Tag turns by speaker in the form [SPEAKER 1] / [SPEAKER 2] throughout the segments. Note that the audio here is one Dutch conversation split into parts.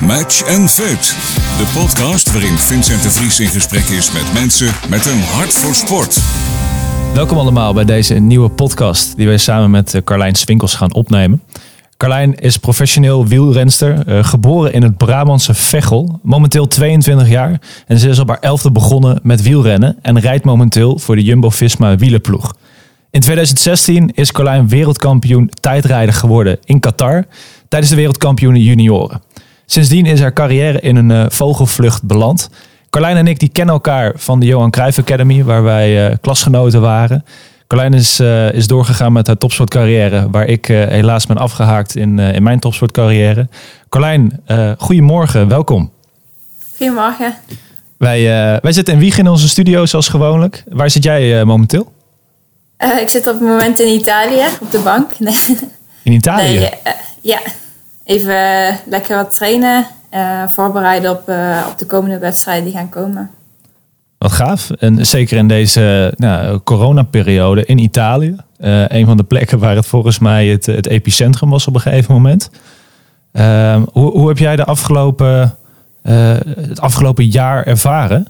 [SPEAKER 1] Match and Fit. De podcast waarin Vincent de Vries in gesprek is met mensen met een hart voor sport.
[SPEAKER 2] Welkom allemaal bij deze nieuwe podcast die wij samen met eh, Carlijn Swinkels gaan opnemen. Carlijn is professioneel wielrenster, eh, geboren in het Brabantse Veghel, momenteel 22 jaar. En ze is op haar elfde begonnen met wielrennen en rijdt momenteel voor de Jumbo-Visma wielerploeg. In 2016 is Carlijn wereldkampioen tijdrijder geworden in Qatar tijdens de wereldkampioenen junioren. Sindsdien is haar carrière in een uh, vogelvlucht beland. Carlijn en ik die kennen elkaar van de Johan Cruijff Academy, waar wij uh, klasgenoten waren. Carlijn is, uh, is doorgegaan met haar topsportcarrière, waar ik helaas ben afgehaakt in, in mijn topsportcarrière. Carlijn, goedemorgen, welkom.
[SPEAKER 3] Goedemorgen.
[SPEAKER 2] Wij, wij zitten in Wieg in onze studio, zoals gewoonlijk. Waar zit jij momenteel?
[SPEAKER 3] ik zit op het moment in Italië, op de bank.
[SPEAKER 2] Nee. In Italië? Nee,
[SPEAKER 3] ja, even lekker wat trainen. Uh, voorbereiden op, uh, op de komende wedstrijden die gaan komen.
[SPEAKER 2] Wat gaaf. En zeker in deze nou, coronaperiode in Italië. Uh, een van de plekken waar het volgens mij het, het epicentrum was op een gegeven moment. Ehm, hoe, hoe heb jij de afgelopen, het afgelopen jaar ervaren?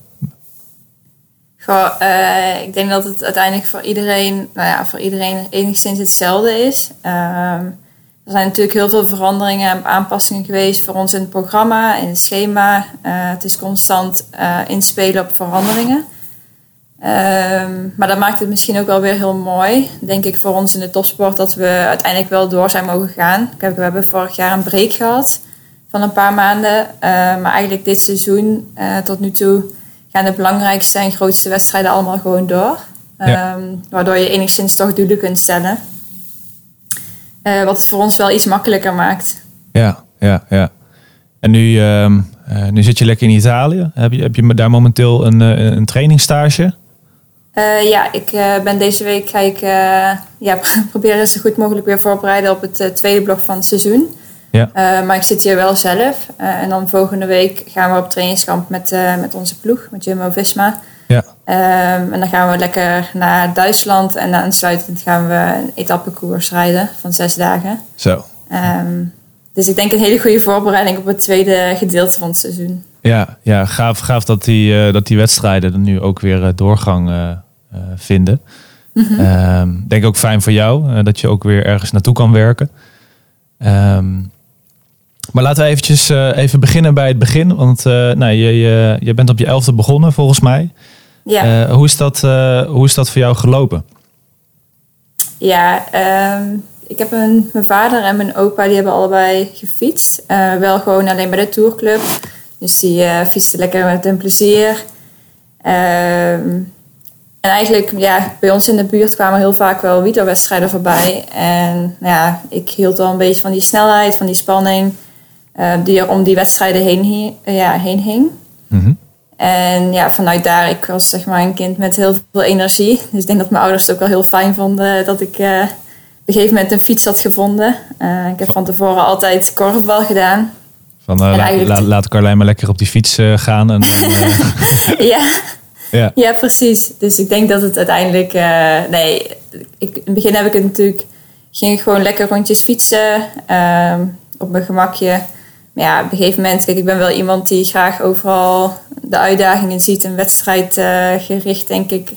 [SPEAKER 3] Goh, ik denk dat het uiteindelijk voor iedereen, nou ja, voor iedereen enigszins hetzelfde is. Ehm, er zijn natuurlijk heel veel veranderingen en aanpassingen geweest voor ons in het programma, in het schema. Uh, het is constant uh, inspelen op veranderingen. Um, maar dat maakt het misschien ook wel weer heel mooi, denk ik, voor ons in de topsport, dat we uiteindelijk wel door zijn mogen gaan. Kijk, we hebben vorig jaar een break gehad van een paar maanden. Uh, maar eigenlijk dit seizoen tot nu toe gaan de belangrijkste en grootste wedstrijden allemaal gewoon door. Ja. Um, waardoor je enigszins toch doelen kunt stellen. Uh, wat het voor ons wel iets makkelijker maakt.
[SPEAKER 2] Ja, ja, ja. En nu, uh, nu zit je lekker in Italië. Heb je, heb je daar momenteel een, een trainingsstage?
[SPEAKER 3] ja, ik ben deze week ga ik ja, proberen zo goed mogelijk weer voorbereiden op het tweede blok van het seizoen. Ja. maar ik zit hier wel zelf. en dan volgende week gaan we op trainingskamp met, met onze ploeg, met Jumbo Visma. Um, en dan gaan we lekker naar Duitsland en aansluitend gaan we een etappekoers rijden van zes dagen.
[SPEAKER 2] Zo.
[SPEAKER 3] Um, dus ik denk een hele goede voorbereiding op het tweede gedeelte van het seizoen.
[SPEAKER 2] Ja, ja gaaf, gaaf dat, die, uh, dat die wedstrijden er nu ook weer uh, doorgang uh, vinden. Ik mm -hmm. um, denk ook fijn voor jou dat je ook weer ergens naartoe kan werken. maar laten we eventjes even beginnen bij het begin. Want nou, je, je, je bent op je elfde begonnen volgens mij. Ja. Uh, hoe, is dat, uh, hoe is dat voor jou gelopen?
[SPEAKER 3] Ja, um, ik heb een, mijn vader en mijn opa die hebben allebei gefietst. Uh, wel gewoon alleen bij de tourclub. Dus die fietsten lekker met hun plezier. Um, en eigenlijk, ja, bij ons in de buurt kwamen heel vaak wel wielerwedstrijden voorbij. En nou ja, ik hield wel een beetje van die snelheid, van die spanning die er om die wedstrijden heen, ja, heen hing. Mm -hmm. En ja, vanuit daar, ik was zeg maar een kind met heel veel energie. Dus ik denk dat mijn ouders het ook wel heel fijn vonden dat ik uh, op een gegeven moment een fiets had gevonden. Uh, ik heb van tevoren altijd korfbal gedaan.
[SPEAKER 2] Van uh, la, la, laat Carlijn maar lekker op die fiets gaan. En,
[SPEAKER 3] ja. ja. ja, precies. Dus ik denk dat het uiteindelijk... nee, ik, in het begin heb ik het natuurlijk... Ging gewoon lekker rondjes fietsen. Ehm, op mijn gemakje. Maar ja, op een gegeven moment, kijk, ik ben wel iemand die graag overal de uitdagingen ziet en wedstrijd uh, gericht, denk ik,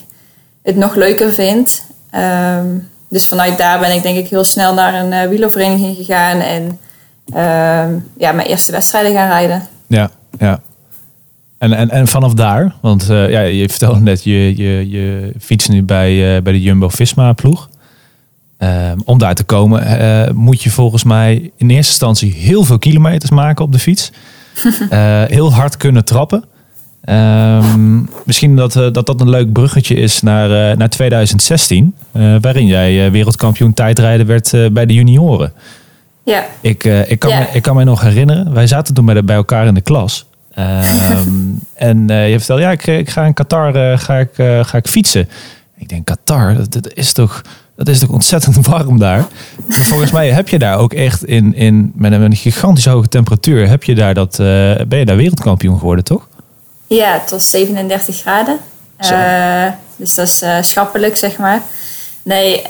[SPEAKER 3] het nog leuker vindt. Um, dus vanuit daar ben ik denk ik heel snel naar een uh, wielervereniging gegaan en um, ja, mijn eerste wedstrijden gaan rijden.
[SPEAKER 2] Ja, ja. En, en, en vanaf daar, want uh, ja, je vertelde net, je, je, je fietst nu bij, bij de Jumbo-Visma ploeg. Um, om daar te komen uh, moet je volgens mij in eerste instantie heel veel kilometers maken op de fiets. uh, heel hard kunnen trappen. Um, misschien dat, uh, dat dat een leuk bruggetje is naar, naar 2016. waarin jij wereldkampioen tijdrijden werd bij de junioren.
[SPEAKER 3] Ja.
[SPEAKER 2] Ik, ik, kan, ja. me, ik kan me nog herinneren. Wij zaten toen bij, elkaar in de klas. Um, en je vertelde, ja, ik, ik ga in Qatar ga ik, ga ik fietsen. Ik denk, Qatar, dat, dat is toch dat is toch ontzettend warm daar. Maar volgens mij heb je daar ook echt in, in met een gigantisch hoge temperatuur, heb je daar dat, uh, ben je daar wereldkampioen geworden, toch?
[SPEAKER 3] Ja, het was 37 graden. Uh, dus dat is uh, schappelijk, zeg maar. Nee,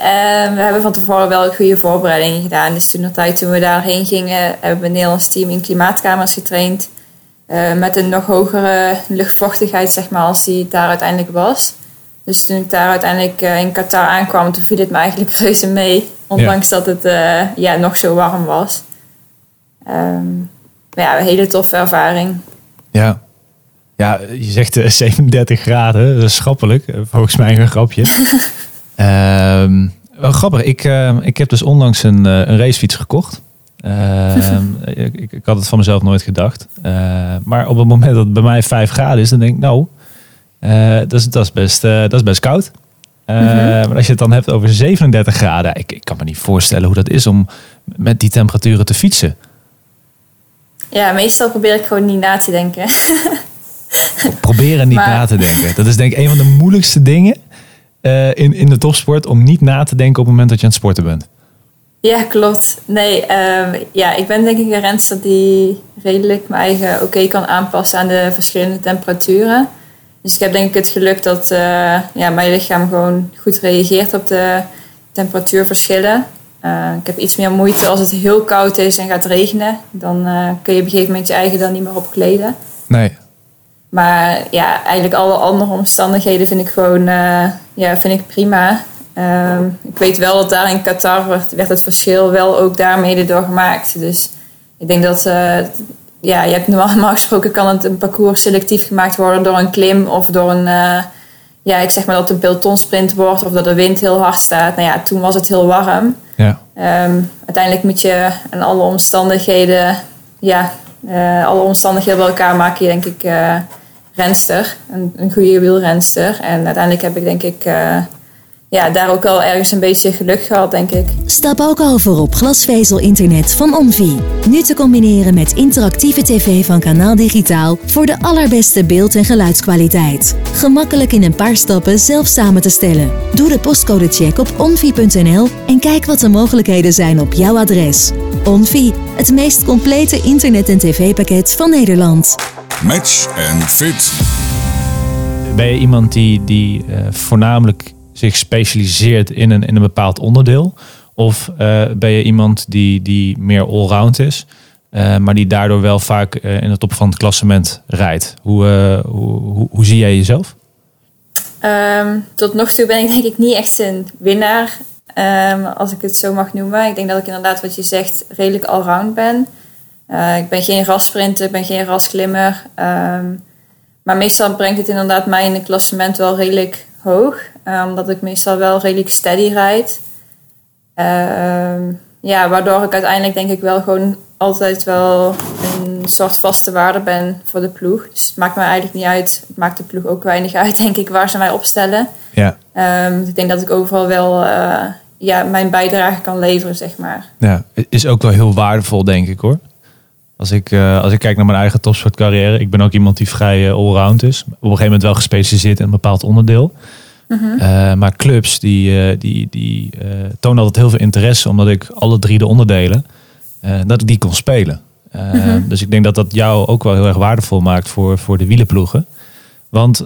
[SPEAKER 3] we hebben van tevoren wel goede voorbereidingen gedaan. Dus toen, tijd, toen we daarheen gingen, hebben we het Nederlands team in klimaatkamers getraind. Met een nog hogere luchtvochtigheid, zeg maar, als die daar uiteindelijk was. Dus toen ik daar uiteindelijk uh, in Qatar aankwam, toen viel het me eigenlijk reuze mee. Ondanks dat het uh, ja, nog zo warm was. Um, ja, een hele toffe ervaring.
[SPEAKER 2] Ja, ja je zegt 37 graden, dat is schappelijk. Volgens mij een grapje. um, wel grappig, ik, uh, ik heb dus onlangs een, een racefiets gekocht. Ik, ik, had het van mezelf nooit gedacht. Maar op het moment dat het bij mij 5 graden is, dan denk ik, nou, uh, dat, is, dat, is best, dat is best koud. Mm -hmm. Maar als je het dan hebt over 37 graden, ik, ik kan me niet voorstellen hoe dat is om met die temperaturen te fietsen.
[SPEAKER 3] Ja, meestal probeer ik gewoon niet na te denken.
[SPEAKER 2] Proberen niet maar... na te denken. Dat is denk ik een van de moeilijkste dingen in, in de topsport, om niet na te denken op het moment dat je aan het sporten bent.
[SPEAKER 3] Ja, klopt. Nee, um, ja, ik ben denk ik een renster die redelijk mijn eigen oké okay kan aanpassen aan de verschillende temperaturen. Dus ik heb denk ik het geluk dat uh, ja, mijn lichaam gewoon goed reageert op de temperatuurverschillen. Uh, ik heb iets meer moeite als het heel koud is en gaat regenen. Dan uh, kun je op een gegeven moment je eigen dan niet meer opkleden.
[SPEAKER 2] Nee.
[SPEAKER 3] Maar ja, eigenlijk alle andere omstandigheden vind ik gewoon ja, vind ik prima. Um, ik weet wel dat daar in Qatar werd, werd, het verschil wel ook daarmee door gemaakt. Dus ik denk dat, ja, je hebt normaal, gesproken kan het een parcours selectief gemaakt worden door een klim of door een, uh, ja, ik zeg maar dat het een pelotonsprint wordt of dat de wind heel hard staat. Nou ja, toen was het heel warm.
[SPEAKER 2] Ja.
[SPEAKER 3] Um, uiteindelijk moet je aan alle omstandigheden, ja, uh, alle omstandigheden bij elkaar maak je denk ik renster, een, een goede wielrenster. En uiteindelijk heb ik denk ik ja, daar ook wel ergens een beetje geluk gehad, denk ik.
[SPEAKER 4] Stap ook over op glasvezel-internet van Onvi. Nu te combineren met interactieve tv van Kanaal Digitaal voor de allerbeste beeld- en geluidskwaliteit. Gemakkelijk in een paar stappen zelf samen te stellen. Doe de postcode-check op onvi.nl en kijk wat de mogelijkheden zijn op jouw adres. Onvi, het meest complete internet- en tv-pakket van Nederland.
[SPEAKER 1] Match en fit.
[SPEAKER 2] Ben je iemand die, die uh, voornamelijk zich specialiseert in een, in een bepaald onderdeel? Of uh, ben je iemand die, die meer allround is, uh, maar die daardoor wel vaak uh, in de top van het klassement rijdt? Hoe, hoe, hoe, hoe, zie jij jezelf?
[SPEAKER 3] Um, tot nog toe ben ik denk ik niet echt een winnaar, um, als ik het zo mag noemen. Ik denk dat ik inderdaad wat je zegt redelijk allround ben. ik ben geen rassprinter, ik ben geen rasklimmer. Um, maar meestal brengt het inderdaad mij in het klassement wel redelijk hoog. Uh, omdat ik meestal wel redelijk steady rijd. Uh, ja, waardoor ik uiteindelijk denk ik wel gewoon altijd wel een soort vaste waarde ben voor de ploeg. Dus het maakt me eigenlijk niet uit. Het maakt de ploeg ook weinig uit, denk ik, waar ze mij opstellen.
[SPEAKER 2] Ja.
[SPEAKER 3] Um, ik denk dat ik overal wel uh, ja, mijn bijdrage kan leveren, zeg maar.
[SPEAKER 2] Ja, is ook wel heel waardevol, denk ik hoor. Als ik, uh, als ik kijk naar mijn eigen topsportcarrière, ik ben ook iemand die vrij uh, allround is. Op een gegeven moment wel gespecialiseerd in een bepaald onderdeel.
[SPEAKER 3] Mhm.
[SPEAKER 2] Uh, maar clubs die, uh, die, die uh, tonen altijd heel veel interesse, omdat ik alle drie de onderdelen, dat ik die kon spelen.
[SPEAKER 3] Mhm.
[SPEAKER 2] Dus ik denk dat dat jou ook wel heel erg waardevol maakt voor, voor de wielenploegen. Want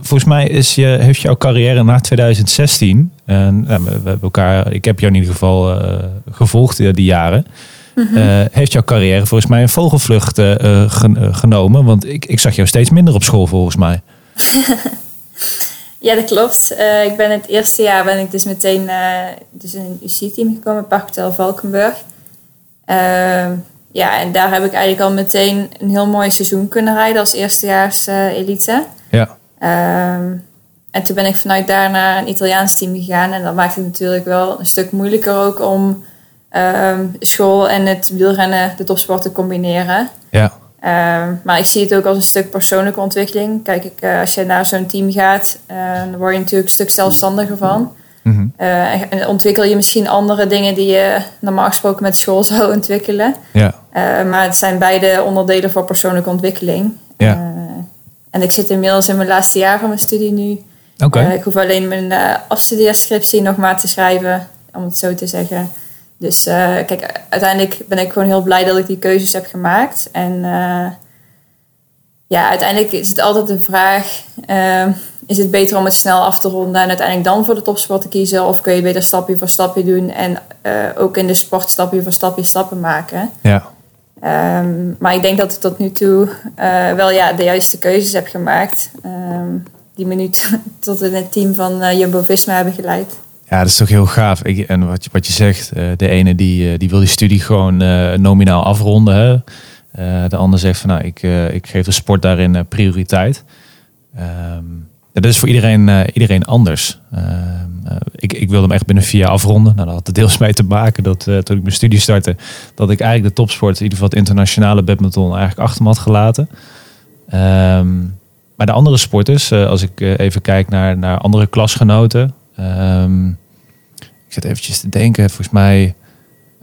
[SPEAKER 2] volgens mij is je, heeft jouw carrière na 2016, en we hebben elkaar, ik heb jou in ieder geval gevolgd die jaren.
[SPEAKER 3] Mhm.
[SPEAKER 2] heeft jouw carrière volgens mij een vogelvlucht gen genomen? Want ik, ik zag jou steeds minder op school volgens mij.
[SPEAKER 3] Ja, dat klopt. Uh, ik ben het eerste jaar ben ik dus meteen uh, dus in een UC-team gekomen, Parkhotel Valkenburg. Uh, ja, en daar heb ik eigenlijk al meteen een heel mooi seizoen kunnen rijden als eerstejaars elite.
[SPEAKER 2] Ja.
[SPEAKER 3] Ehm, en toen ben ik vanuit daar naar een Italiaans team gegaan. En dat maakt het natuurlijk wel een stuk moeilijker ook om ehm, school en het wielrennen, de topsport te combineren.
[SPEAKER 2] Ja.
[SPEAKER 3] Uh, maar ik zie het ook als een stuk persoonlijke ontwikkeling. Kijk, ik, uh, als je naar zo'n team gaat, uh, dan word je natuurlijk een stuk zelfstandiger van.
[SPEAKER 2] Mm -hmm.
[SPEAKER 3] en ontwikkel je misschien andere dingen die je normaal gesproken met school zou ontwikkelen.
[SPEAKER 2] Ja.
[SPEAKER 3] maar het zijn beide onderdelen voor persoonlijke ontwikkeling.
[SPEAKER 2] Ja.
[SPEAKER 3] en ik zit inmiddels in mijn laatste jaar van mijn studie nu.
[SPEAKER 2] Oké. Okay.
[SPEAKER 3] ik hoef alleen mijn afstudeerscriptie nog maar te schrijven, om het zo te zeggen. Dus uh, kijk, uiteindelijk ben ik gewoon heel blij dat ik die keuzes heb gemaakt. En uh, ja, uiteindelijk is het altijd de vraag: uh, is het beter om het snel af te ronden en uiteindelijk dan voor de topsport te kiezen? Of kun je beter stapje voor stapje doen en uh, ook in de sport stapje voor stapje stappen maken?
[SPEAKER 2] Ja.
[SPEAKER 3] Um, maar ik denk dat ik tot nu toe wel ja, de juiste keuzes heb gemaakt. Um, die me nu tot in het team van uh, Jumbo-Visma hebben geleid.
[SPEAKER 2] Ja, dat is toch heel gaaf. Ik, en wat je, wat je zegt, uh, de ene die, die wil die studie gewoon nominaal afronden. Hè? de ander zegt van nou, ik, ik geef de sport daarin prioriteit. Um, dat is voor iedereen, iedereen anders. Uh, ik, ik wilde hem echt binnen vier jaar afronden. Nou, dat had er deels mee te maken dat toen ik mijn studie startte, dat ik eigenlijk de topsport, in ieder geval het internationale badminton, eigenlijk achter me had gelaten. Um, maar de andere sporters, als ik even kijk naar, naar andere klasgenoten. Um, ik zit eventjes te denken, volgens mij.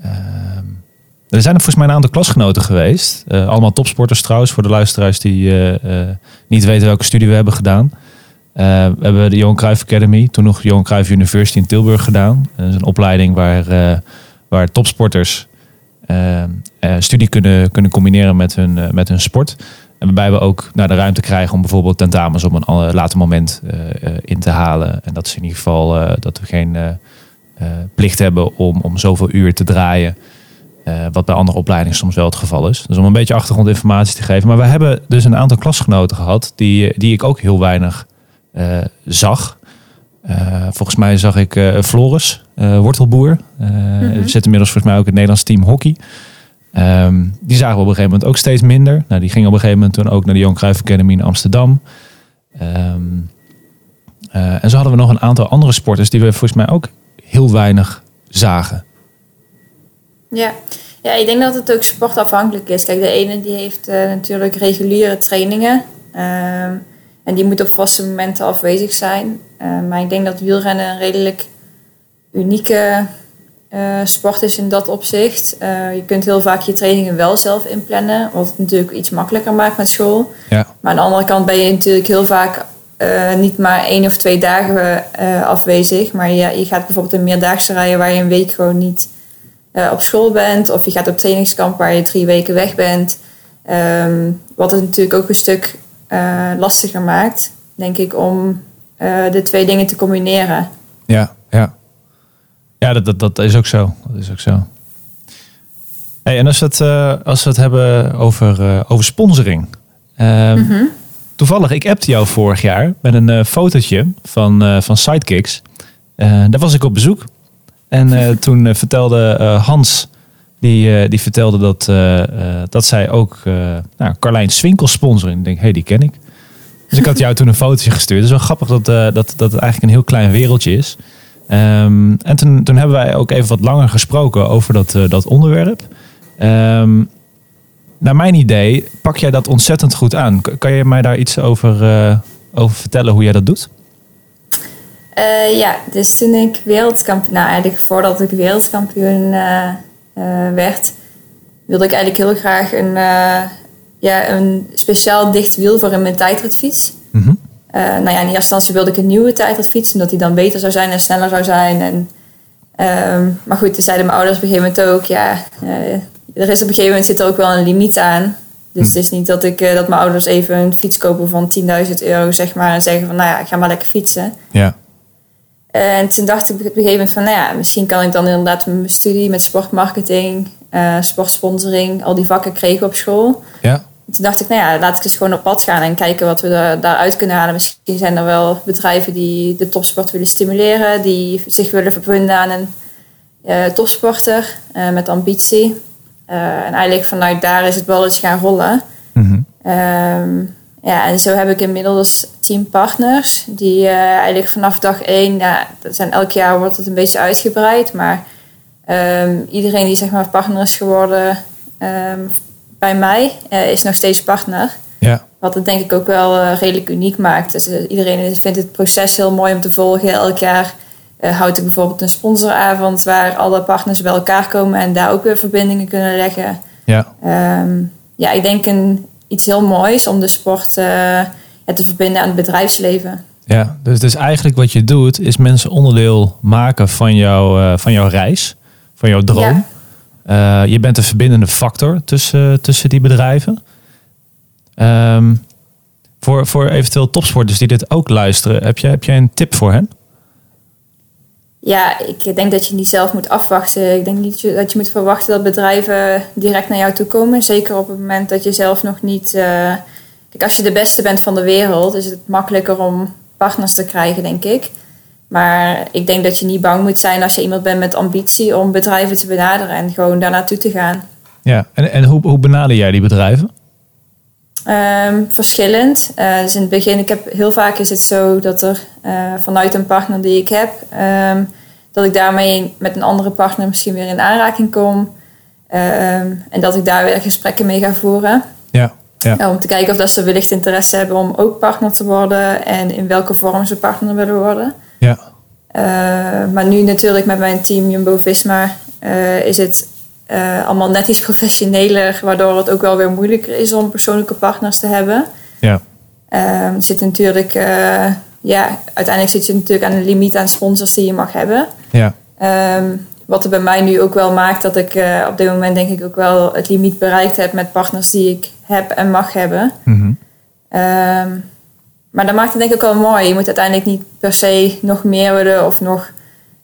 [SPEAKER 2] Um, er zijn er volgens mij een aantal klasgenoten geweest. allemaal topsporters trouwens, voor de luisteraars die niet weten welke studie we hebben gedaan. We hebben de Johan Cruijff Academy, toen nog Johan Cruijff University in Tilburg gedaan. Dat is een opleiding waar, waar topsporters uh, studie kunnen, kunnen combineren met hun, met hun sport. En waarbij we ook naar de ruimte krijgen om bijvoorbeeld tentamens op een later moment in te halen. En dat is in ieder geval dat we geen plicht hebben om, om zoveel uur te draaien. wat bij andere opleidingen soms wel het geval is. Dus om een beetje achtergrondinformatie te geven. Maar we hebben dus een aantal klasgenoten gehad die, die ik ook heel weinig zag. Volgens mij zag ik Floris, wortelboer. Mm-hmm. Zit inmiddels volgens mij ook in het Nederlands team hockey. Um, die zagen we op een gegeven moment ook steeds minder. Nou, die ging op een gegeven moment toen ook naar de Johan Cruijff Academy in Amsterdam. Um, en zo hadden we nog een aantal andere sporters die we volgens mij ook heel weinig zagen.
[SPEAKER 3] Ja. ja, ik denk dat het ook sportafhankelijk is. Kijk, de ene die heeft natuurlijk reguliere trainingen. Um, en die moet op vaste momenten afwezig zijn. Maar ik denk dat wielrennen een redelijk unieke uh, sport is in dat opzicht. Uh, je kunt heel vaak je trainingen wel zelf inplannen, wat het natuurlijk iets makkelijker maakt met school.
[SPEAKER 2] Ja.
[SPEAKER 3] Maar aan de andere kant ben je natuurlijk heel vaak niet maar één of twee dagen afwezig. Maar je, je gaat bijvoorbeeld een meerdaagse rijden waar je een week gewoon niet op school bent. Of je gaat op trainingskamp waar je drie weken weg bent. Um, wat het natuurlijk ook een stuk lastiger maakt, denk ik, om de twee dingen te combineren.
[SPEAKER 2] Ja, ja. Ja, dat, dat, dat is ook zo. Dat is ook zo. Hey, en als we het, uh, als we het hebben over, over sponsoring. Mm -hmm. Toevallig, ik appte jou vorig jaar met een fotootje van, van Sidekicks. daar was ik op bezoek. En toen vertelde Hans die, die vertelde dat, dat zij ook nou, Carlijn Swinkel sponsoren. Ik denk, hé, hey, die ken ik. Dus ik had jou toen een fotootje gestuurd. Het is wel grappig dat, dat, dat het eigenlijk een heel klein wereldje is. Um, en toen, hebben wij ook even wat langer gesproken over dat, dat onderwerp. Um, naar mijn idee pak jij dat ontzettend goed aan. Kan je mij daar iets over, over vertellen hoe jij dat doet?
[SPEAKER 3] ja, dus toen ik wereldkampioen, nou voordat ik wereldkampioen werd, wilde ik eigenlijk heel graag een, ja, een speciaal dicht wiel voor in mijn tijdritfiets. Uh, nou ja, in eerste instantie wilde ik een nieuwe tijdritfiets, omdat die dan beter zou zijn en sneller zou zijn. En, um, maar goed, toen zeiden mijn ouders op een gegeven moment ook, ja, er is op een gegeven moment zit er ook wel een limiet aan. Dus mm. het is niet dat, ik, dat mijn ouders even een fiets kopen van 10.000 euro, zeg maar, en zeggen van, nou ja, ga maar lekker fietsen.
[SPEAKER 2] Ja.
[SPEAKER 3] En toen dacht ik op een gegeven moment van, nou ja, misschien kan ik dan inderdaad mijn studie met sportmarketing, sportsponsoring, al die vakken kregen op school.
[SPEAKER 2] Ja.
[SPEAKER 3] En toen dacht ik, nou ja, laat ik eens gewoon op pad gaan en kijken wat we daar, daaruit kunnen halen. Misschien zijn er wel bedrijven die de topsport willen stimuleren, die zich willen verbinden aan een uh, topsporter uh, met ambitie. en eigenlijk vanuit daar is het wel eens gaan rollen. -hmm. um, ja, en zo heb ik inmiddels tien partners die eigenlijk vanaf dag één, ja, dat zijn elk jaar wordt het een beetje uitgebreid, maar um, iedereen die zeg maar partner is geworden um, bij mij, uh, is nog steeds partner.
[SPEAKER 2] Ja.
[SPEAKER 3] Wat het denk ik ook wel uh, redelijk uniek maakt. Dus iedereen vindt het proces heel mooi om te volgen. Elk jaar houd ik bijvoorbeeld een sponsoravond waar alle partners bij elkaar komen en daar ook weer verbindingen kunnen leggen.
[SPEAKER 2] Ja,
[SPEAKER 3] um, ja ik denk een iets heel moois om de sport te verbinden aan het bedrijfsleven.
[SPEAKER 2] Ja, dus, dus eigenlijk wat je doet is mensen onderdeel maken van, jou, van jouw reis, van jouw droom. Ja. Uh, je bent een verbindende factor tussen, tussen die bedrijven. Um, Voor, voor eventueel topsporters die dit ook luisteren, heb jij, heb een tip voor hen?
[SPEAKER 3] Ja, ik denk dat je niet zelf moet afwachten. Ik denk niet dat je moet verwachten dat bedrijven direct naar jou toe komen. Zeker op het moment dat je zelf nog niet. Uh... Kijk, als je de beste bent van de wereld, is het makkelijker om partners te krijgen, denk ik. Maar ik denk dat je niet bang moet zijn als je iemand bent met ambitie om bedrijven te benaderen en gewoon daar naartoe te gaan.
[SPEAKER 2] Ja, en, en hoe, hoe benader jij die bedrijven?
[SPEAKER 3] Um, verschillend. Uh, dus in het begin, ik heb heel vaak is het zo dat er uh, vanuit een partner die ik heb, um, dat ik daarmee met een andere partner misschien weer in aanraking kom. Um, en dat ik daar weer gesprekken mee ga voeren.
[SPEAKER 2] Ja, ja.
[SPEAKER 3] om te kijken of dat ze wellicht interesse hebben om ook partner te worden en in welke vorm ze partner willen worden. Uh, maar nu natuurlijk met mijn team Jumbo-Visma is het uh, allemaal net iets professioneler, waardoor het ook wel weer moeilijker is om persoonlijke partners te hebben.
[SPEAKER 2] Ja.
[SPEAKER 3] Um, zit natuurlijk, ja, uiteindelijk zit je natuurlijk aan een limiet aan sponsors die je mag hebben.
[SPEAKER 2] Ja.
[SPEAKER 3] Um, wat er bij mij nu ook wel maakt dat ik uh, op dit moment denk ik ook wel het limiet bereikt heb met partners die ik heb en mag hebben.
[SPEAKER 2] Mm -hmm.
[SPEAKER 3] um, maar dat maakt het denk ik ook wel mooi. Je moet uiteindelijk niet per se nog meer willen of nog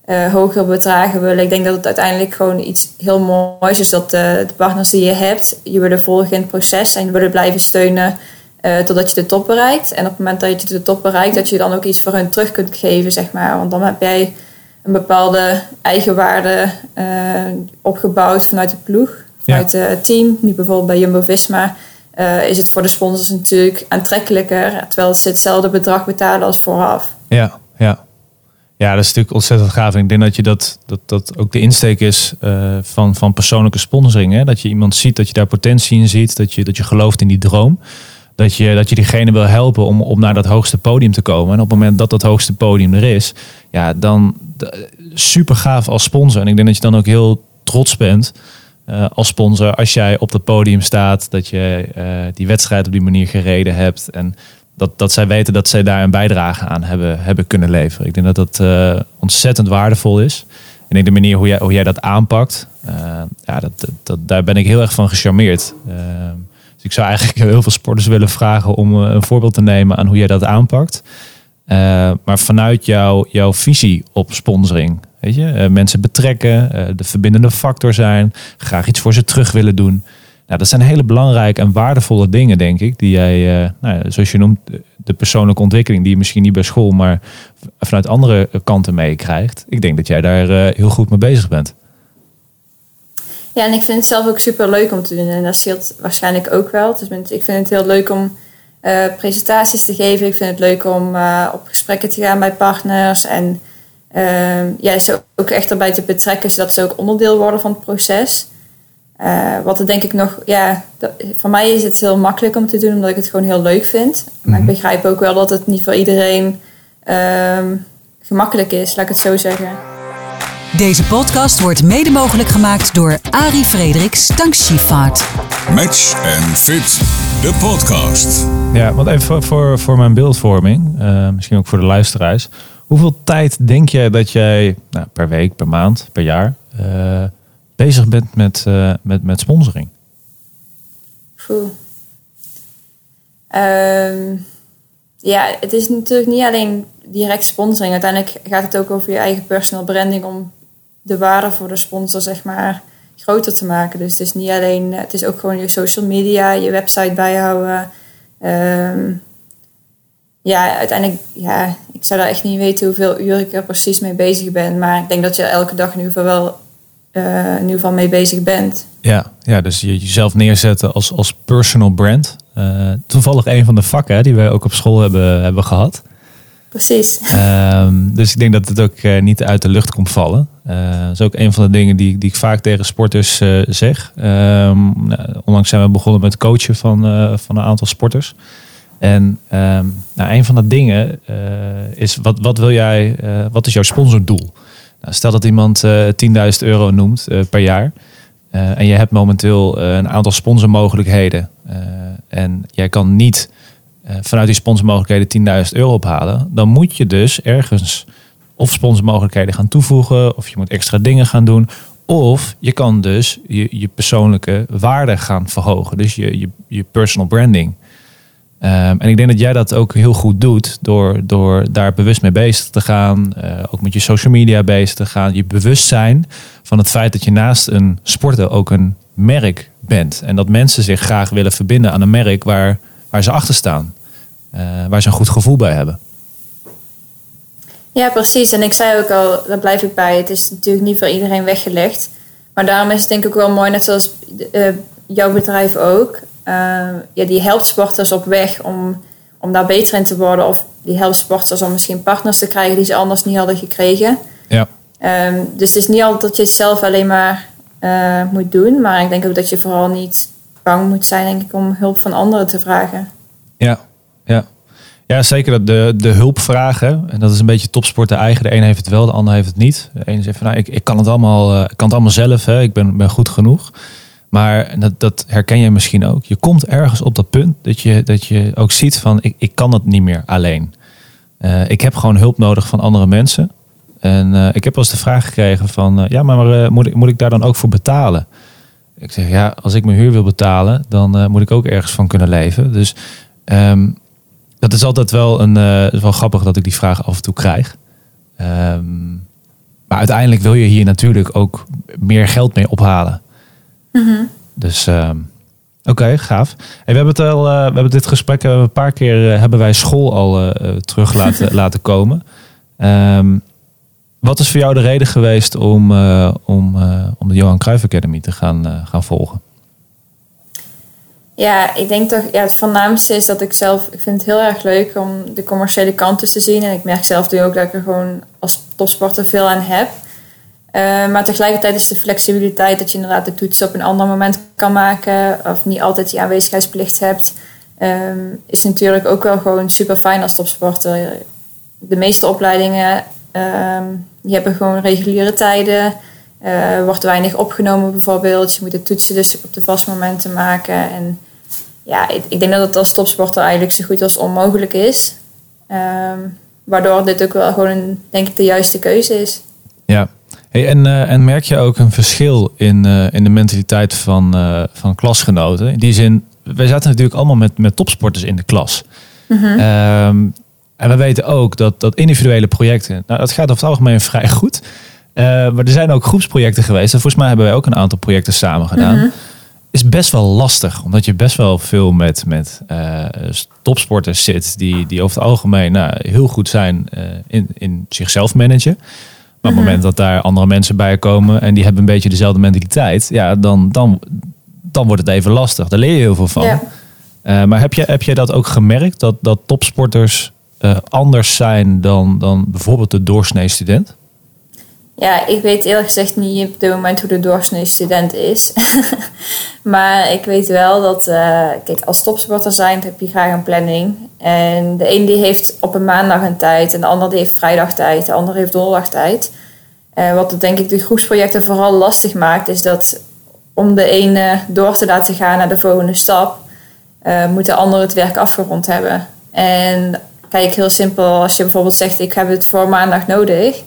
[SPEAKER 3] uh, hogere bedragen willen. Ik denk dat het uiteindelijk gewoon iets heel moois is dat de, de partners die je hebt, je willen volgen in het proces en je willen blijven steunen uh, totdat je de top bereikt. En op het moment dat je de top bereikt, dat je dan ook iets voor hun terug kunt geven, zeg maar. Want dan heb jij een bepaalde eigenwaarde uh, opgebouwd vanuit de ploeg, vanuit ja. het team. Nu bijvoorbeeld bij Jumbo-Visma is het voor de sponsors natuurlijk aantrekkelijker, terwijl ze hetzelfde bedrag betalen als vooraf.
[SPEAKER 2] Ja, ja. Ja, dat is natuurlijk ontzettend gaaf. En ik denk dat je dat, dat, dat ook de insteek is uh, van, van persoonlijke sponsoring. Hè? Dat je iemand ziet, dat je daar potentie in ziet, dat je, dat je gelooft in die droom. Dat je, dat je diegene wil helpen om, om naar dat hoogste podium te komen. En op het moment dat dat hoogste podium er is, ja, dan super gaaf als sponsor. En ik denk dat je dan ook heel trots bent uh, als sponsor als jij op dat podium staat, dat je uh, die wedstrijd op die manier gereden hebt. En dat, dat zij weten dat zij daar een bijdrage aan hebben, hebben kunnen leveren. Ik denk dat dat uh, ontzettend waardevol is. En ik de manier hoe jij, hoe jij dat aanpakt, ja, dat, dat, daar ben ik heel erg van gecharmeerd. Dus ik zou eigenlijk heel veel sporters willen vragen om een voorbeeld te nemen aan hoe jij dat aanpakt. maar vanuit jou, jouw visie op sponsoring. Weet je, mensen betrekken, de verbindende factor zijn, graag iets voor ze terug willen doen. Nou, dat zijn hele belangrijke en waardevolle dingen, denk ik, die jij, uh, nou, zoals je noemt, de persoonlijke ontwikkeling, die je misschien niet bij school, maar vanuit andere kanten meekrijgt. Ik denk dat jij daar heel goed mee bezig bent.
[SPEAKER 3] Ja, en ik vind het zelf ook super leuk om te doen. En dat scheelt waarschijnlijk ook wel. Dus ik vind het heel leuk om presentaties te geven. Ik vind het leuk om op gesprekken te gaan bij partners. En ja, ze ook echt erbij te betrekken, zodat ze ook onderdeel worden van het proces. Uh, wat er denk ik nog, ja, dat, voor mij is het heel makkelijk om te doen, omdat ik het gewoon heel leuk vind. Maar ik begrijp ook wel dat het niet voor iedereen um, gemakkelijk is, laat ik het zo zeggen.
[SPEAKER 4] Deze podcast wordt mede mogelijk gemaakt door Ari Frederiks Tankschifvaart.
[SPEAKER 1] Match and Fit, de podcast.
[SPEAKER 2] Ja, want even voor, voor, voor mijn beeldvorming, uh, misschien ook voor de luisteraars. Hoeveel tijd denk jij dat jij nou, per week, per maand, per jaar... Uh, bezig bent met, uh, met, met sponsoring?
[SPEAKER 3] Um, ja, het is natuurlijk niet alleen direct sponsoring. Uiteindelijk gaat het ook over je eigen personal branding om de waarde voor de sponsor zeg maar groter te maken. Dus het is niet alleen, het is ook gewoon je social media, je website bijhouden. Um, ja, uiteindelijk, ja, ik zou daar echt niet weten hoeveel uur ik er precies mee bezig ben. Maar ik denk dat je elke dag in ieder geval wel uh, in ieder geval mee bezig bent.
[SPEAKER 2] Ja, ja dus je, jezelf neerzetten als, als personal brand. Uh, toevallig een van de vakken die wij ook op school hebben, hebben gehad.
[SPEAKER 3] Precies.
[SPEAKER 2] Um, dus ik denk dat het ook uh, niet uit de lucht komt vallen. dat is ook een van de dingen die, die ik vaak tegen sporters zeg. Um, nou, onlangs zijn we begonnen met coachen van, van een aantal sporters. En um, nou, een van de dingen is, wat, wat wil jij, wat is jouw sponsordoel? Nou, stel dat iemand uh, eh, 10.000 euro noemt per jaar. En je hebt momenteel een aantal sponsormogelijkheden. en jij kan niet vanuit die sponsormogelijkheden 10.000 euro ophalen. Dan moet je dus ergens of sponsormogelijkheden gaan toevoegen. Of je moet extra dingen gaan doen. Of je kan dus je, je persoonlijke waarde gaan verhogen. Dus je, je, je personal branding. Ehm, en ik denk dat jij dat ook heel goed doet door, door daar bewust mee bezig te gaan. eh, ook met je social media bezig te gaan. Je bewust zijn van het feit dat je naast een sporter ook een merk bent. En dat mensen zich graag willen verbinden aan een merk waar, waar ze achter staan. Eh, waar ze een goed gevoel bij hebben.
[SPEAKER 3] Ja, precies. En ik zei ook al, daar blijf ik bij. Het is natuurlijk niet voor iedereen weggelegd. Maar daarom is het denk ik wel mooi, net zoals eh, jouw bedrijf ook. Uh, ja, die helpt sporters op weg om, om daar beter in te worden. Of die helpt sporters om misschien partners te krijgen die ze anders niet hadden gekregen.
[SPEAKER 2] Ja.
[SPEAKER 3] Um, dus het is niet altijd dat je het zelf alleen maar uh, moet doen. Maar ik denk ook dat je vooral niet bang moet zijn denk ik, om hulp van anderen te vragen.
[SPEAKER 2] Ja, ja. Ja, zeker dat de, de hulp vragen. En dat is een beetje topsporten eigen. De ene heeft het wel, de ander heeft het niet. De ene zegt van nou, ik, ik kan het allemaal, uh, ik kan het allemaal zelf. Hè. Ik ben, ben goed genoeg. Maar dat, dat herken je misschien ook. Je komt ergens op dat punt dat je, dat je ook ziet van ik, ik kan het niet meer alleen. Uh, ik heb gewoon hulp nodig van andere mensen. En uh, ik heb wel eens de vraag gekregen van ja, maar moet, ik, moet ik daar dan ook voor betalen? Ik zeg ja, als ik mijn huur wil betalen, dan moet ik ook ergens van kunnen leven. Dus um, dat is altijd wel een wel grappig dat ik die vraag af en toe krijg. Um, maar uiteindelijk wil je hier natuurlijk ook meer geld mee ophalen.
[SPEAKER 3] Mm -hmm.
[SPEAKER 2] Dus um, oké, okay, gaaf. Hey, we hebben het al, uh, we hebben dit gesprek een paar keer uh, hebben wij school al terug laten, laten komen. Um, wat is voor jou de reden geweest om, om, om de Johan Cruijff Academy te gaan, gaan volgen?
[SPEAKER 3] Ja, ik denk toch, ja, het voornaamste is dat ik zelf, ik vind het heel erg leuk om de commerciële kanten te zien. En ik merk zelf nu ook dat ik er gewoon als topsporter veel aan heb. Uh, maar tegelijkertijd is de flexibiliteit dat je inderdaad de toetsen op een ander moment kan maken. Of niet altijd die aanwezigheidsplicht hebt. Um, is natuurlijk ook wel gewoon super fijn als topsporter. De meeste opleidingen, um, die hebben gewoon reguliere tijden. Uh, wordt weinig opgenomen bijvoorbeeld. Je moet de toetsen dus op de vastmomenten maken. En ja, ik, ik, denk dat het als topsporter eigenlijk zo goed als onmogelijk is. Um, waardoor dit ook wel gewoon denk ik de juiste keuze is.
[SPEAKER 2] Ja, hey, en, uh, en merk je ook een verschil in, uh, in de mentaliteit van, uh, van klasgenoten? In die zin, wij zaten natuurlijk allemaal met, met topsporters in de klas.
[SPEAKER 3] -hmm.
[SPEAKER 2] um, en we weten ook dat, dat individuele projecten, nou, dat gaat over het algemeen vrij goed. Maar er zijn ook groepsprojecten geweest. En volgens mij hebben wij ook een aantal projecten samen gedaan.
[SPEAKER 3] Mhm.
[SPEAKER 2] Is best wel lastig, omdat je best wel veel met, met topsporters zit. Die, die over het algemeen nou, heel goed zijn in, in zichzelf managen. Maar op het
[SPEAKER 3] Mhm.
[SPEAKER 2] moment dat daar andere mensen bij komen en die hebben een beetje dezelfde mentaliteit, ja, dan, dan, dan wordt het even lastig. Daar leer je heel veel van.
[SPEAKER 3] Ja.
[SPEAKER 2] Uh, maar heb je, heb je dat ook gemerkt, dat, dat topsporters uh, anders zijn dan, dan bijvoorbeeld de doorsnee student?
[SPEAKER 3] Ja, ik weet eerlijk gezegd niet op dit moment hoe de doorsnee student is. maar ik weet wel dat, uh, kijk, als topsporter zijn heb je graag een planning. En de een die heeft op een maandag een tijd en de ander die heeft vrijdag tijd, de ander heeft donderdag tijd. Uh, wat het denk ik de groepsprojecten vooral lastig maakt, is dat om de ene door te laten gaan naar de volgende stap, uh, moet de ander het werk afgerond hebben. En kijk, heel simpel, als je bijvoorbeeld zegt ik heb het voor maandag nodig.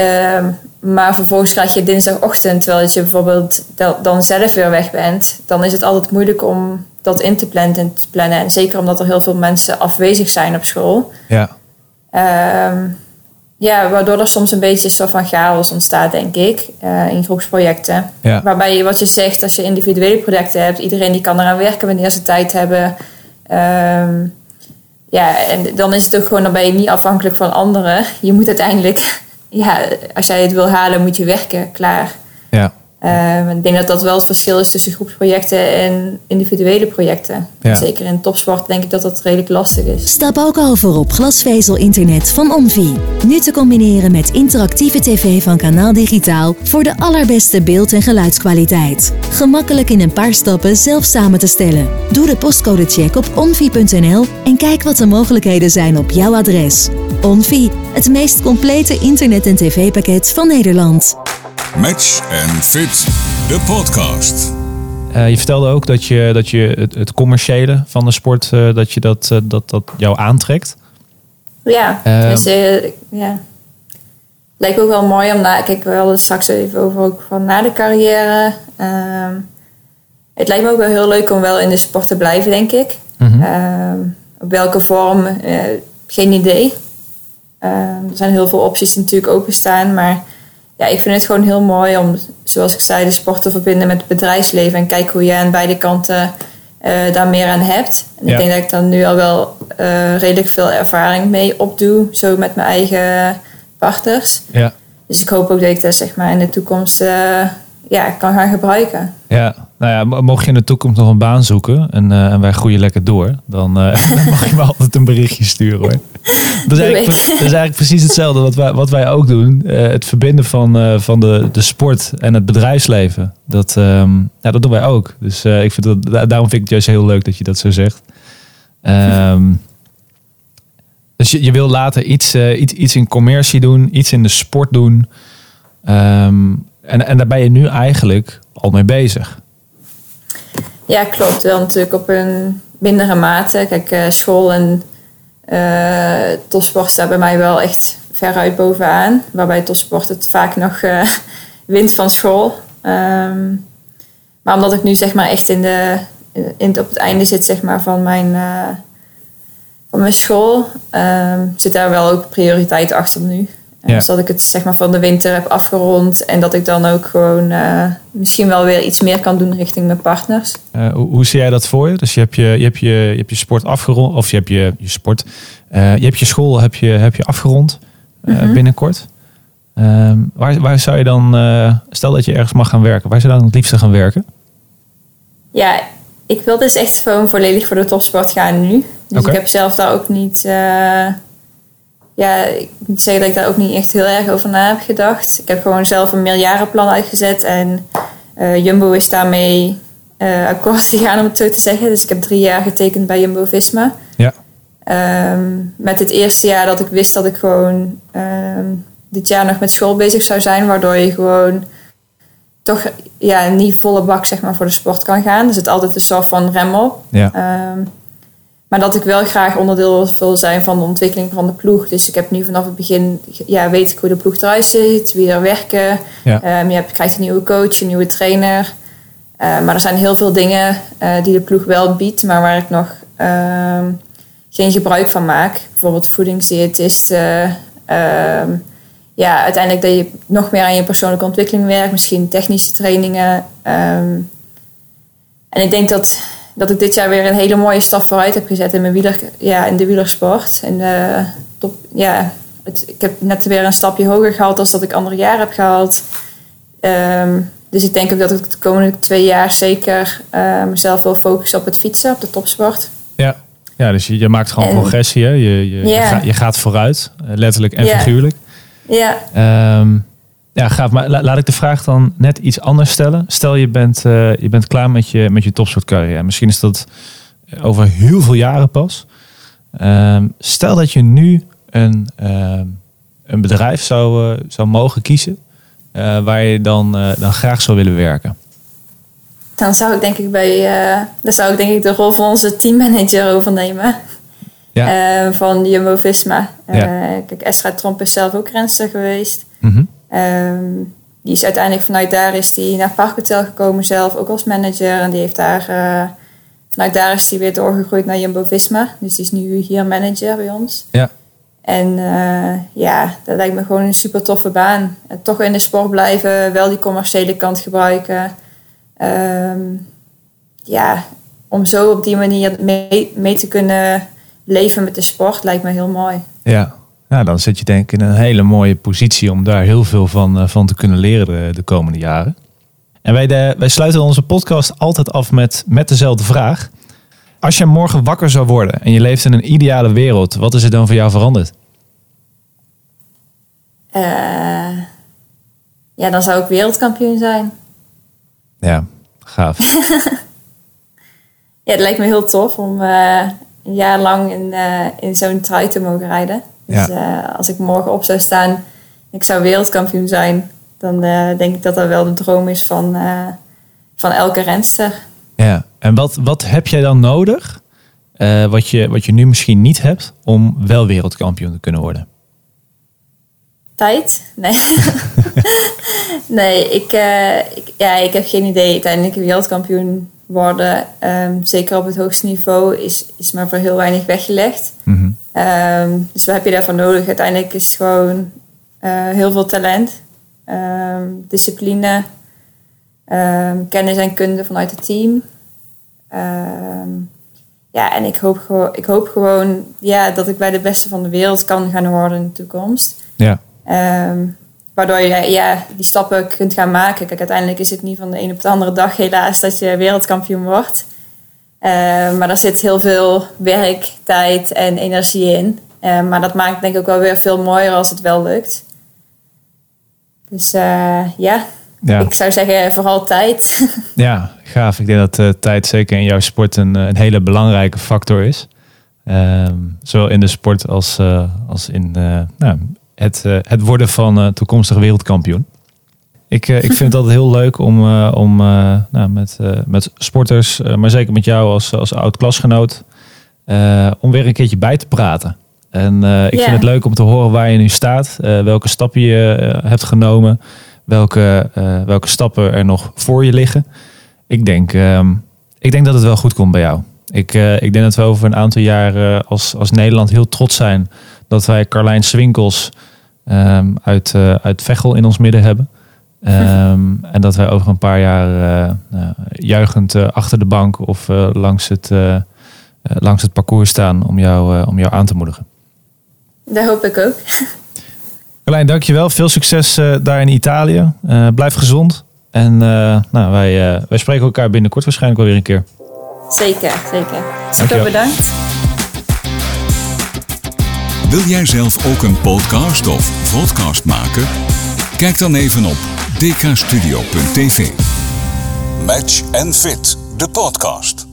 [SPEAKER 3] Um, maar vervolgens krijg je dinsdagochtend, terwijl je bijvoorbeeld dan zelf weer weg bent, dan is het altijd moeilijk om dat in te plannen. En, te plannen. en zeker omdat er heel veel mensen afwezig zijn op school.
[SPEAKER 2] Ja.
[SPEAKER 3] Um, ja, waardoor er soms een beetje zo van chaos ontstaat, denk ik, uh, in groepsprojecten.
[SPEAKER 2] Ja.
[SPEAKER 3] Waarbij je, wat je zegt, als je individuele projecten hebt, iedereen die kan eraan werken wanneer ze tijd hebben. Um, ja, en dan is het ook gewoon, dan ben je niet afhankelijk van anderen. Je moet uiteindelijk ja, als jij het wil halen, moet je werken, klaar. Uh, ik denk dat dat wel het verschil is tussen groepsprojecten en individuele projecten.
[SPEAKER 2] Ja.
[SPEAKER 3] Zeker in topsport denk ik dat dat redelijk lastig is.
[SPEAKER 4] Stap ook over op glasvezel-internet van Onvi. Nu te combineren met interactieve tv van Kanaal Digitaal voor de allerbeste beeld- en geluidskwaliteit. Gemakkelijk in een paar stappen zelf samen te stellen. Doe de postcode-check op onvi.nl en kijk wat de mogelijkheden zijn op jouw adres. Onvi, het meest complete internet- en tv-pakket van Nederland.
[SPEAKER 1] Match and Fit, de podcast.
[SPEAKER 2] Uh, je vertelde ook dat je, dat je het, het commerciële van de sport, uh, dat je dat, uh, dat, dat jou aantrekt.
[SPEAKER 3] Ja, dus, ja. Lijkt ook wel mooi om na. Kijk, we hadden het straks even over ook van na de carrière. het lijkt me ook wel heel leuk om wel in de sport te blijven, denk ik.
[SPEAKER 2] Mhm.
[SPEAKER 3] Ehm, op welke vorm, eh, geen idee. Ehm, er zijn heel veel opties die natuurlijk openstaan. Maar ja, ik vind het gewoon heel mooi om, zoals ik zei, de sport te verbinden met het bedrijfsleven. En kijken hoe je aan beide kanten eh, daar meer aan hebt. En
[SPEAKER 2] Ja.
[SPEAKER 3] ik denk dat ik daar nu al wel eh, redelijk veel ervaring mee opdoe. Zo met mijn eigen partners.
[SPEAKER 2] Ja.
[SPEAKER 3] Dus ik hoop ook dat ik dat zeg maar in de toekomst eh, ja, kan gaan gebruiken.
[SPEAKER 2] Ja, nou ja, mo- mocht je in de toekomst nog een baan zoeken en, eh, en wij groeien lekker door, dan, eh, dan mag je me altijd een berichtje sturen hoor. Dat is, eigenlijk, dat is eigenlijk precies hetzelfde wat wij, wat wij ook doen. Eh, het verbinden van, van de, de sport en het bedrijfsleven. Dat, ehm, ja, dat doen wij ook. Dus ik vind dat, da- daarom vind ik het juist heel leuk dat je dat zo zegt. Ehm, dus je, je wil later iets, iets, iets in commercie doen, iets in de sport doen. Ehm, en, en daar ben je nu eigenlijk al mee bezig.
[SPEAKER 3] Ja, klopt. Wel natuurlijk op een mindere mate. Kijk, eh, school en eh topsport staat bij mij wel echt veruit bovenaan. Waarbij topsport het vaak nog eh, wint van school. Ehm, maar omdat ik nu zeg maar echt in de, in, op het einde zit zeg maar, van, mijn, van mijn school, ehm, zit daar wel ook prioriteit achter nu.
[SPEAKER 2] Ja.
[SPEAKER 3] Dus dat ik het zeg maar van de winter heb afgerond en dat ik dan ook gewoon eh, misschien wel weer iets meer kan doen richting mijn partners.
[SPEAKER 2] Eh, hoe, hoe zie jij dat voor je? Dus je hebt je, je, hebt je, je, hebt je sport afgerond, of je hebt je, je sport, eh, je hebt je school heb je, heb je afgerond
[SPEAKER 3] Mhm.
[SPEAKER 2] binnenkort. Ehm, waar, waar zou je dan, stel dat je ergens mag gaan werken, waar zou je dan het liefste gaan werken?
[SPEAKER 3] Ja, ik wil dus echt gewoon volledig voor de topsport gaan nu. Dus ik heb zelf daar ook niet... ja, ik moet zeggen dat ik daar ook niet echt heel erg over na heb gedacht. Ik heb gewoon zelf een meerjarenplan uitgezet. En eh, Jumbo is daarmee eh, akkoord gegaan, om het zo te zeggen. Dus ik heb drie jaar getekend bij Jumbo-Visma.
[SPEAKER 2] Ja.
[SPEAKER 3] Ehm, met het eerste jaar dat ik wist dat ik gewoon ehm, dit jaar nog met school bezig zou zijn. Waardoor je gewoon toch ja, niet volle bak zeg maar, voor de sport kan gaan. Er zit altijd een soort van rem op.
[SPEAKER 2] Ja.
[SPEAKER 3] Ehm, maar dat ik wel graag onderdeel wil zijn van de ontwikkeling van de ploeg. Dus ik heb nu vanaf het begin, ja, weet ik hoe de ploeg eruit ziet, wie er werken.
[SPEAKER 2] Ja.
[SPEAKER 3] Ehm, je hebt, krijgt een nieuwe coach, een nieuwe trainer. Eh, maar er zijn heel veel dingen eh, die de ploeg wel biedt, maar waar ik nog ehm, geen gebruik van maak. Bijvoorbeeld voedingsdiëtisten. ehm, ja, uiteindelijk dat je nog meer aan je persoonlijke ontwikkeling werkt. Misschien technische trainingen. ehm. en ik denk dat, dat ik dit jaar weer een hele mooie stap vooruit heb gezet in, mijn wieler, ja, in de wielersport. En, eh, top, ja, het, ik heb net weer een stapje hoger gehaald dan dat ik andere jaren heb gehaald. Ehm, dus ik denk ook dat ik de komende twee jaar zeker eh, mezelf wil focussen op het fietsen, op de topsport.
[SPEAKER 2] Ja, ja dus je, je maakt gewoon
[SPEAKER 3] En-
[SPEAKER 2] progressie. Hè? Je, je, je, gaat, je gaat vooruit, eh, letterlijk en figuurlijk.
[SPEAKER 3] Ja,
[SPEAKER 2] Ehm, ja, gaaf. Maar la- laat ik de vraag dan net iets anders stellen. Stel je bent, eh, je bent klaar met je, met je topsportcarrière. Misschien is dat over heel veel jaren pas. Ehm, stel dat je nu een, ehm, een bedrijf zou, eh, zou mogen kiezen. eh, waar je dan, eh, dan graag zou willen werken.
[SPEAKER 3] dan zou ik denk ik bij, eh, dan zou ik denk ik de rol van onze teammanager overnemen.
[SPEAKER 2] Ja.
[SPEAKER 3] Eh, van Jumbo Visma.
[SPEAKER 2] Ja.
[SPEAKER 3] Kijk, Estra Tromp is zelf ook renster geweest.
[SPEAKER 2] Mhm.
[SPEAKER 3] Ehm, die is uiteindelijk vanuit daar is die naar Parkhotel gekomen zelf, ook als manager. En die heeft daar, eh, vanuit daar is die weer doorgegroeid naar Jumbo Visma. Dus die is nu hier manager bij ons.
[SPEAKER 2] Ja.
[SPEAKER 3] En eh, ja, dat lijkt me gewoon een super toffe baan. En toch in de sport blijven, wel die commerciële kant gebruiken. Ehm, ja, om zo op die manier mee, mee te kunnen leven met de sport lijkt me heel mooi.
[SPEAKER 2] Ja. Nou, dan zit je denk ik in een hele mooie positie om daar heel veel van, eh, van te kunnen leren de, de komende jaren. En wij, de, wij sluiten onze podcast altijd af met, met dezelfde vraag. Als je morgen wakker zou worden en je leeft in een ideale wereld, wat is er dan voor jou veranderd?
[SPEAKER 3] Eh, ja, dan zou ik wereldkampioen zijn.
[SPEAKER 2] Ja, gaaf.
[SPEAKER 3] Ja, het lijkt me heel tof om eh, een jaar lang in, in zo'n trui te mogen rijden. Dus eh, als ik morgen op zou staan en ik zou wereldkampioen zijn, dan eh, denk ik dat dat wel de droom is van, eh, van elke renster.
[SPEAKER 2] Ja. En wat, wat heb jij dan nodig, wat, je, wat je nu misschien niet hebt, om wel wereldkampioen te kunnen worden?
[SPEAKER 3] Tijd? Nee. nee, ik, ik, ja, ik heb geen idee. Uiteindelijk wereldkampioen worden, ehm, zeker op het hoogste niveau, is, is maar voor heel weinig weggelegd.
[SPEAKER 2] Mhm.
[SPEAKER 3] Ehm, dus wat heb je daarvoor nodig? Uiteindelijk is gewoon eh, heel veel talent, ehm, discipline, ehm, kennis en kunde vanuit het team. Ja, en ik hoop, gewoon, ik hoop gewoon ja, dat ik bij de beste van de wereld kan gaan worden in de toekomst.
[SPEAKER 2] Ja,
[SPEAKER 3] waardoor je ja, die stappen kunt gaan maken. Kijk, uiteindelijk is het niet van de een op de andere dag helaas dat je wereldkampioen wordt. Ehm, maar daar zit heel veel werk, tijd en energie in. Ehm, maar dat maakt denk ik ook wel weer veel mooier als het wel lukt. Dus eh, ja,
[SPEAKER 2] ja.
[SPEAKER 3] ik zou zeggen vooral tijd.
[SPEAKER 2] ja, gaaf. Ik denk dat eh, tijd zeker in jouw sport een, eh, een hele belangrijke factor is. Ehm, zowel in de sport als, eh, als in eh, nou, het, eh, het worden van eh, toekomstig wereldkampioen. Ik, eh, ik vind het altijd heel leuk om, eh, om eh, nou, met, met sporters, maar zeker met jou als, als oud klasgenoot, eh, om weer een keertje bij te praten. En ik vind het leuk om te horen waar je nu staat, welke stappen je hebt genomen, welke, welke stappen er nog voor je liggen. Ik denk, ehm, ik denk dat het wel goed komt bij jou. Ik, ik denk dat we over een aantal jaar eh, als, als Nederland heel trots zijn dat wij Carlijn Swinkels ehm, uit, uit Veghel in ons midden hebben. Ehm, en dat wij over een paar jaar eh, nou, juichend eh, achter de bank of eh, langs, het, eh, eh, langs het parcours staan om jou, eh, om jou aan te moedigen.
[SPEAKER 3] Dat hoop ik ook.
[SPEAKER 2] Carlijn, dankjewel. Veel succes eh, daar in Italië. Eh, blijf gezond. En eh, nou, wij, eh, wij spreken elkaar binnenkort waarschijnlijk wel weer een keer.
[SPEAKER 3] Zeker, zeker. Super
[SPEAKER 2] Dankjewel.
[SPEAKER 3] bedankt.
[SPEAKER 1] Wil jij zelf ook een podcast of podcast maken? Kijk dan even op dkstudio.tv. Match and Fit, de podcast.